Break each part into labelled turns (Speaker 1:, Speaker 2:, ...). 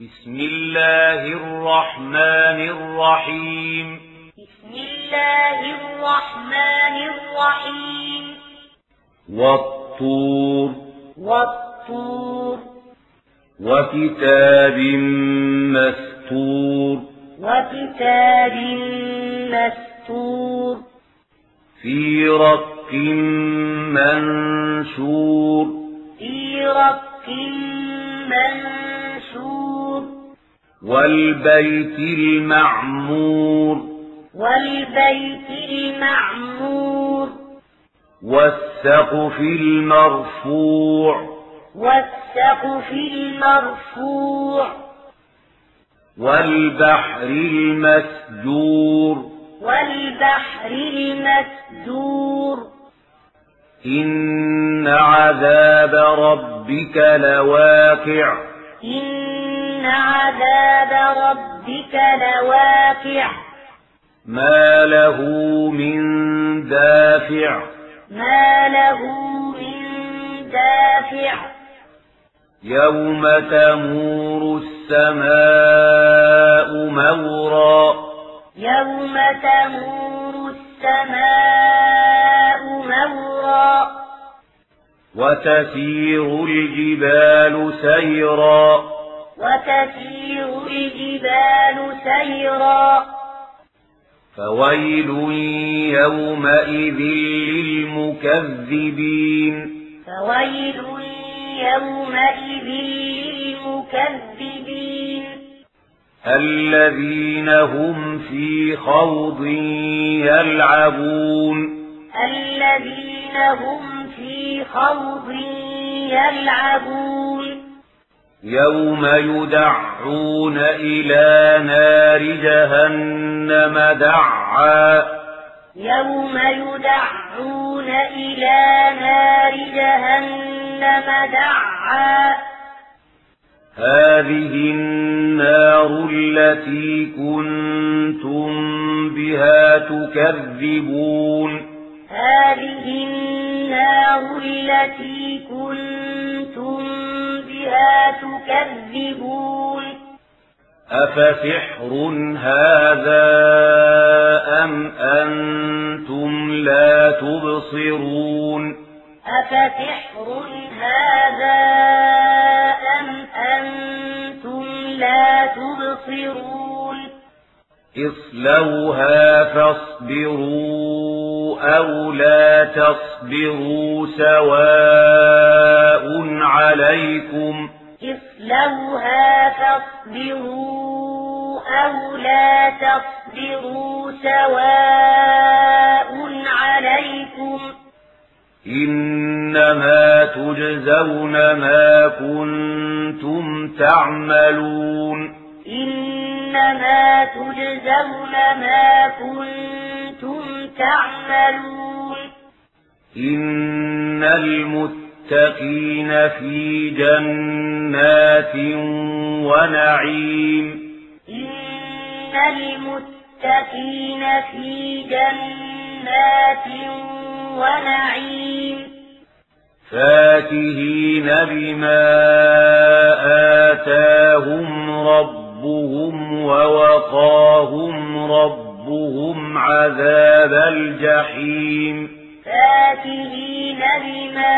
Speaker 1: بسم الله الرحمن الرحيم.
Speaker 2: بسم الله الرحمن الرحيم.
Speaker 1: والطور.
Speaker 2: والطور.
Speaker 1: وكتاب مستور.
Speaker 2: وكتاب مستور.
Speaker 1: في رق منشور.
Speaker 2: في رق منشور.
Speaker 1: والبيت المعمور
Speaker 2: والبيت المعمور
Speaker 1: والسقف المرفوع
Speaker 2: والسقف المرفوع
Speaker 1: والبحر المسجور
Speaker 2: والبحر المسجور
Speaker 1: إن عذاب ربك لواقع
Speaker 2: إن عذاب ربك لواقع.
Speaker 1: ما له من دافع.
Speaker 2: ما له من دافع.
Speaker 1: يوم تمور السماء مورا.
Speaker 2: يوم تمور السماء مورا.
Speaker 1: وتسير الجبال سيرا.
Speaker 2: وتسير الجبال سيرا.
Speaker 1: فويل يومئذ للمكذبين.
Speaker 2: فويل يومئذ للمكذبين.
Speaker 1: الذين هم في خوض يلعبون.
Speaker 2: الذين هم في خوض يلعبون.
Speaker 1: يوم يدعون إلى نار جهنم دعا
Speaker 2: يوم يدعون إلى نار جهنم دعا
Speaker 1: هذه النار التي كنتم بها تكذبون
Speaker 2: هذه النار التي كنتم بها تكذبون.
Speaker 1: أفسحر هذا أم أنتم لا تبصرون؟
Speaker 2: أفسحر هذا أم أنتم لا تبصرون؟
Speaker 1: اصلوها فاصبروا أو لا تصبروا سواء عليكم
Speaker 2: اصلوها فاصبروا أو لا تصبروا سواء عليكم
Speaker 1: إنما تجزون ما كنتم تعملون
Speaker 2: إنما تجزون ما كنتم تعملون.
Speaker 1: إن المتقين في جنات ونعيم.
Speaker 2: إن المتقين في جنات ونعيم.
Speaker 1: فاكهين بما آتاهم ربهم ووقاهم ربهم عذاب الجحيم
Speaker 2: فاكهين بما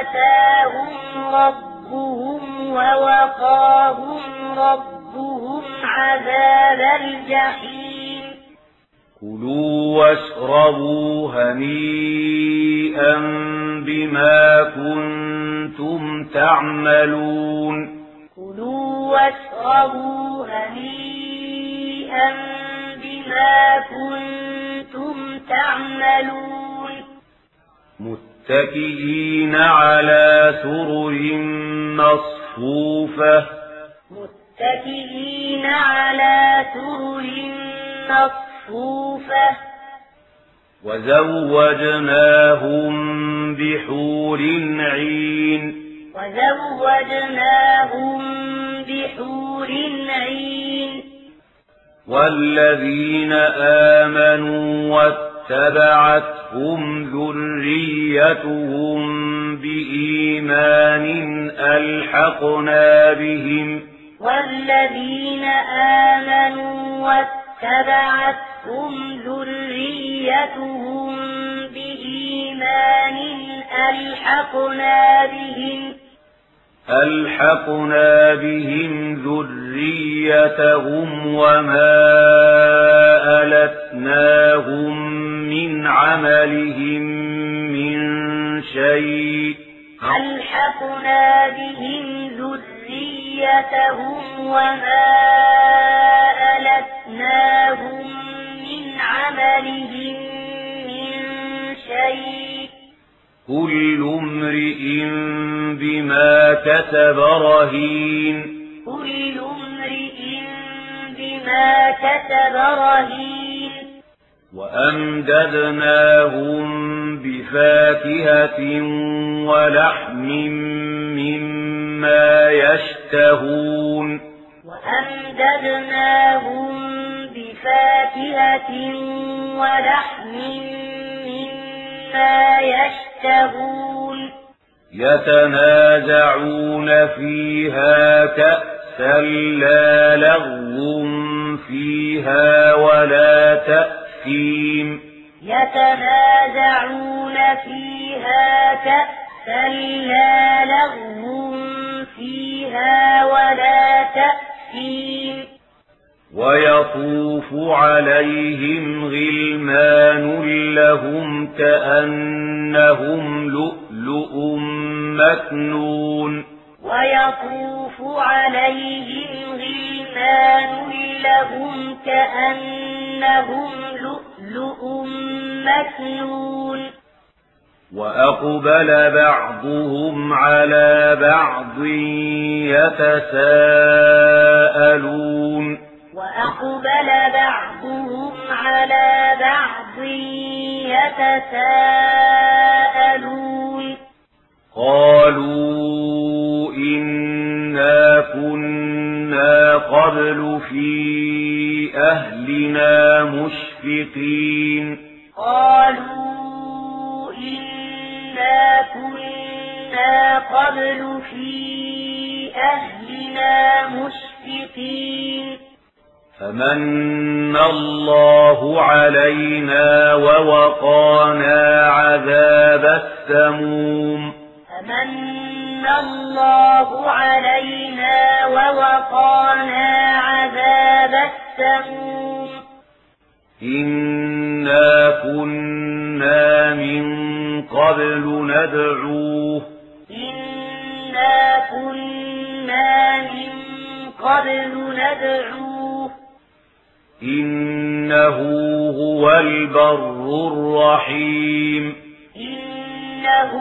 Speaker 2: آتاهم ربهم ووقاهم ربهم عذاب الجحيم
Speaker 1: كلوا واشربوا هنيئا بما كنتم تعملون
Speaker 2: كلوا واشربوا هنيئا بما كنتم تعملون.
Speaker 1: متكئين على سرر مصفوفة.
Speaker 2: متكئين على سرر مصفوفة.
Speaker 1: وزوجناهم بحور عين.
Speaker 2: وزوجناهم بحور عين
Speaker 1: والذين آمنوا واتبعتهم ذريتهم بإيمان ألحقنا بهم.
Speaker 2: والذين آمنوا واتبعتهم ذريتهم بإيمان ألحقنا بهم.
Speaker 1: ألحقنا بهم ذريتهم وما ألتناهم من عملهم من شيء
Speaker 2: ألحقنا بهم ذريتهم وما ألتناهم من عملهم من شيء
Speaker 1: كل امرئ بما كتب رهين
Speaker 2: كل امرئ بما كتب رهين.
Speaker 1: وأمددناهم بفاكهة ولحم مما يشتهون.
Speaker 2: وأمددناهم بفاكهة ولحم مما يشتهون.
Speaker 1: يتنازعون فيها كأسا لا لغو فيها ولا تأثيم.
Speaker 2: يتنازعون فيها كأسا لا لغو فيها ولا تأثيم.
Speaker 1: ويطوف عليهم غلمان لهم كأنهم لؤلؤ مكنون
Speaker 2: ويطوف عليهم غلمان لهم كأنهم لؤلؤ مكنون.
Speaker 1: وأقبل بعضهم على بعض يتساءلون.
Speaker 2: وأقبل بعضهم على بعض يتساءلون.
Speaker 1: أهلنا مشفقين.
Speaker 2: قالوا إنا كنا قبل في أهلنا مشفقين.
Speaker 1: فمن الله علينا ووقانا عذاب السموم.
Speaker 2: فمن الله علينا ووقانا عذاب السموم
Speaker 1: إنا كنا من قبل ندعوه.
Speaker 2: إنا كنا من قبل ندعوه.
Speaker 1: إنه هو البر الرحيم.
Speaker 2: إنه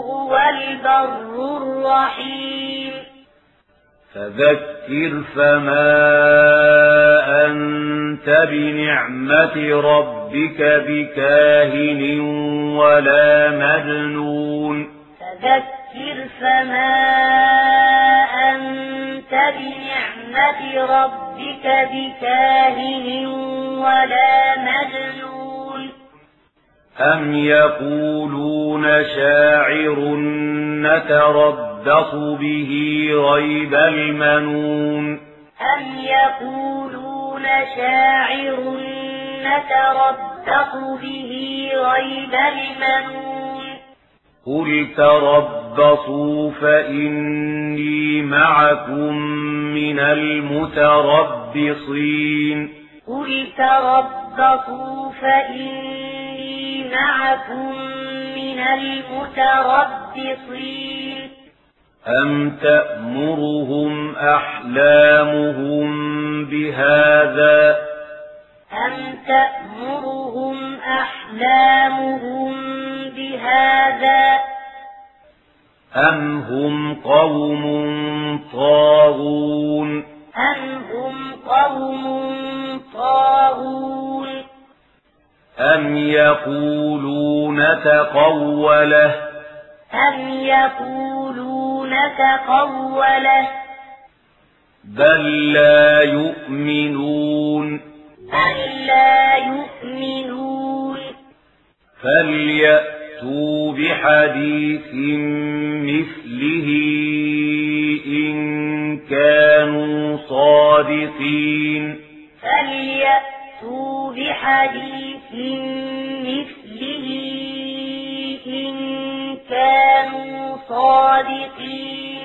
Speaker 2: هو البر الرحيم.
Speaker 1: فذكر فما أنت بنعمة ربك بكاهن ولا مجنون.
Speaker 2: فذكر فما أنت بنعمة ربك بكاهن ولا مجنون.
Speaker 1: أم يقولون شاعر نتربص به ريب المنون
Speaker 2: أم يقولون شاعر نتربص به ريب المنون
Speaker 1: قل تربصوا فإني معكم من المتربصين
Speaker 2: قل تربصوا فإني معكم من المتربصين
Speaker 1: أم تأمرهم أحلامهم بهذا
Speaker 2: أم تأمرهم أحلامهم بهذا
Speaker 1: أم هم قوم طاغون
Speaker 2: أم هم قوم طاغون
Speaker 1: أم يقولون تقوله
Speaker 2: أم يقولون تقوله
Speaker 1: بل لا يؤمنون.
Speaker 2: بل لا يؤمنون.
Speaker 1: فليأتوا بحديث مثله إن كانوا صادقين.
Speaker 2: فليأتوا بحديث مثله كانوا صادقين.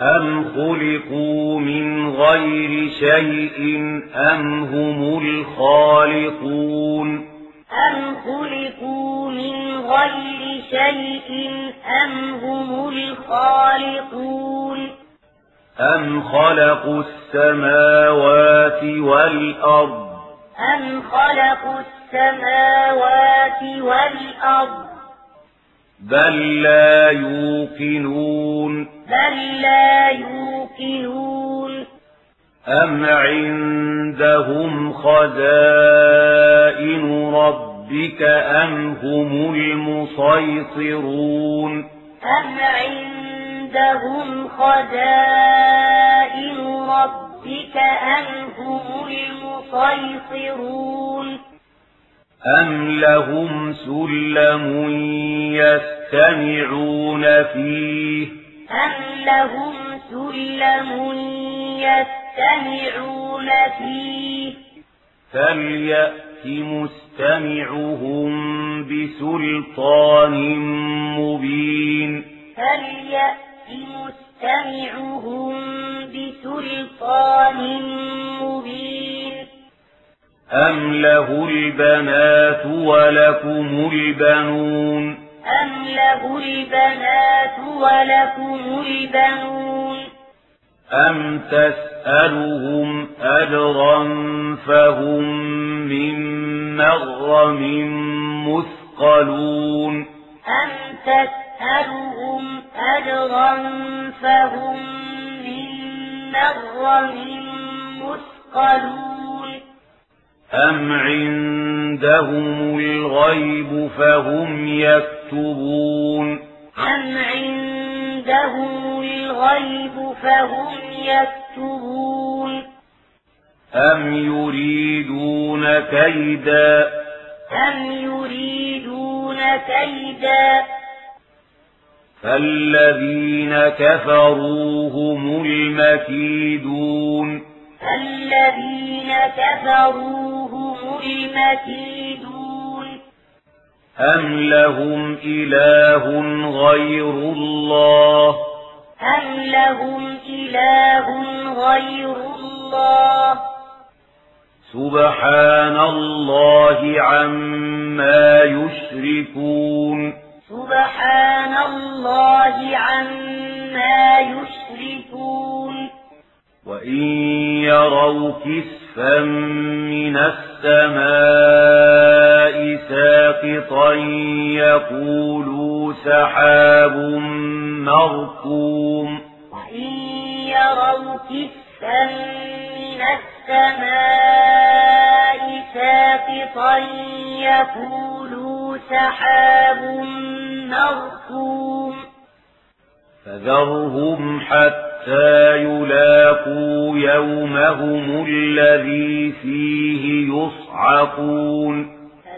Speaker 1: أم خلقوا من غير شيء أم هم الخالقون.
Speaker 2: أم خلقوا من غير شيء أم هم الخالقون.
Speaker 1: أم خلقوا السماوات والأرض.
Speaker 2: أم خلقوا السماوات والأرض.
Speaker 1: بل لا يوقنون
Speaker 2: بل لا يوقنون
Speaker 1: أم عندهم خزائن ربك أم هم المسيطرون
Speaker 2: أم عندهم خزائن ربك أم هم المسيطرون
Speaker 1: أم لهم سلم يستمعون فيه.
Speaker 2: أم لهم سلم يستمعون فيه؟
Speaker 1: فليأت مستمعهم بسلطان مبين.
Speaker 2: فليأت مستمعهم بسلطان مبين.
Speaker 1: أم له البنات ولكم البنون؟
Speaker 2: أم له البنات ولكم البنون
Speaker 1: أم تسألهم أجرا فهم من مغرم مثقلون
Speaker 2: أم تسألهم أجرا فهم من مغرم مثقلون
Speaker 1: أم عندهم الغيب فهم يكتبون.
Speaker 2: أم عندهم الغيب فهم يكتبون؟
Speaker 1: أم يريدون كيدا؟
Speaker 2: أم يريدون كيدا؟
Speaker 1: فالذين كفروا هم المكيدون.
Speaker 2: الذين كفروا هم المكيدون.
Speaker 1: أم لهم إله غير الله
Speaker 2: أم لهم إله غير الله
Speaker 1: سبحان الله عما يشركون
Speaker 2: سبحان الله عما يشركون
Speaker 1: وإن يروا كسفا من السماء ساقطا يقولوا سحاب مركوم.
Speaker 2: وإن يروا كسفا من السماء ساقطا يقولوا سحاب مركوم.
Speaker 1: فذرهم حتى يلاقوا يومهم الذي فيه يصعقون.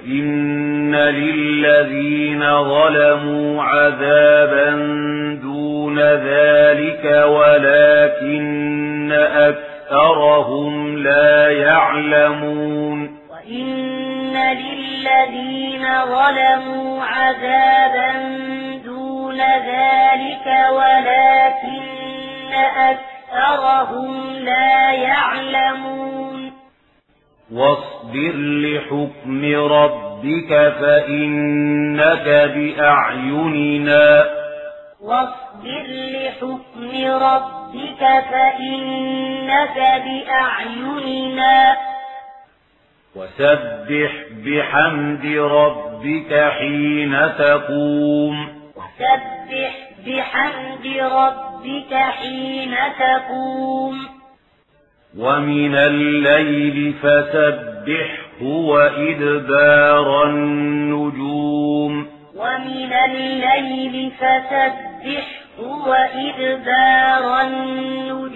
Speaker 1: وإن للذين ظلموا عذابا دون ذلك ولكن أكثرهم لا يعلمون
Speaker 2: وإن للذين ظلموا عذابا دون ذلك ولكن أكثرهم لا يعلمون
Speaker 1: واصبر لحكم ربك فإنك بأعيننا.
Speaker 2: واصبر لحكم ربك فإنك بأعيننا.
Speaker 1: وسبح بحمد ربك حين تقوم.
Speaker 2: وسبح بحمد ربك حين تقوم.
Speaker 1: ومن الليل فسبحه وإدبار النجوم.
Speaker 2: ومن الليل فسبحه وإدبار النجوم.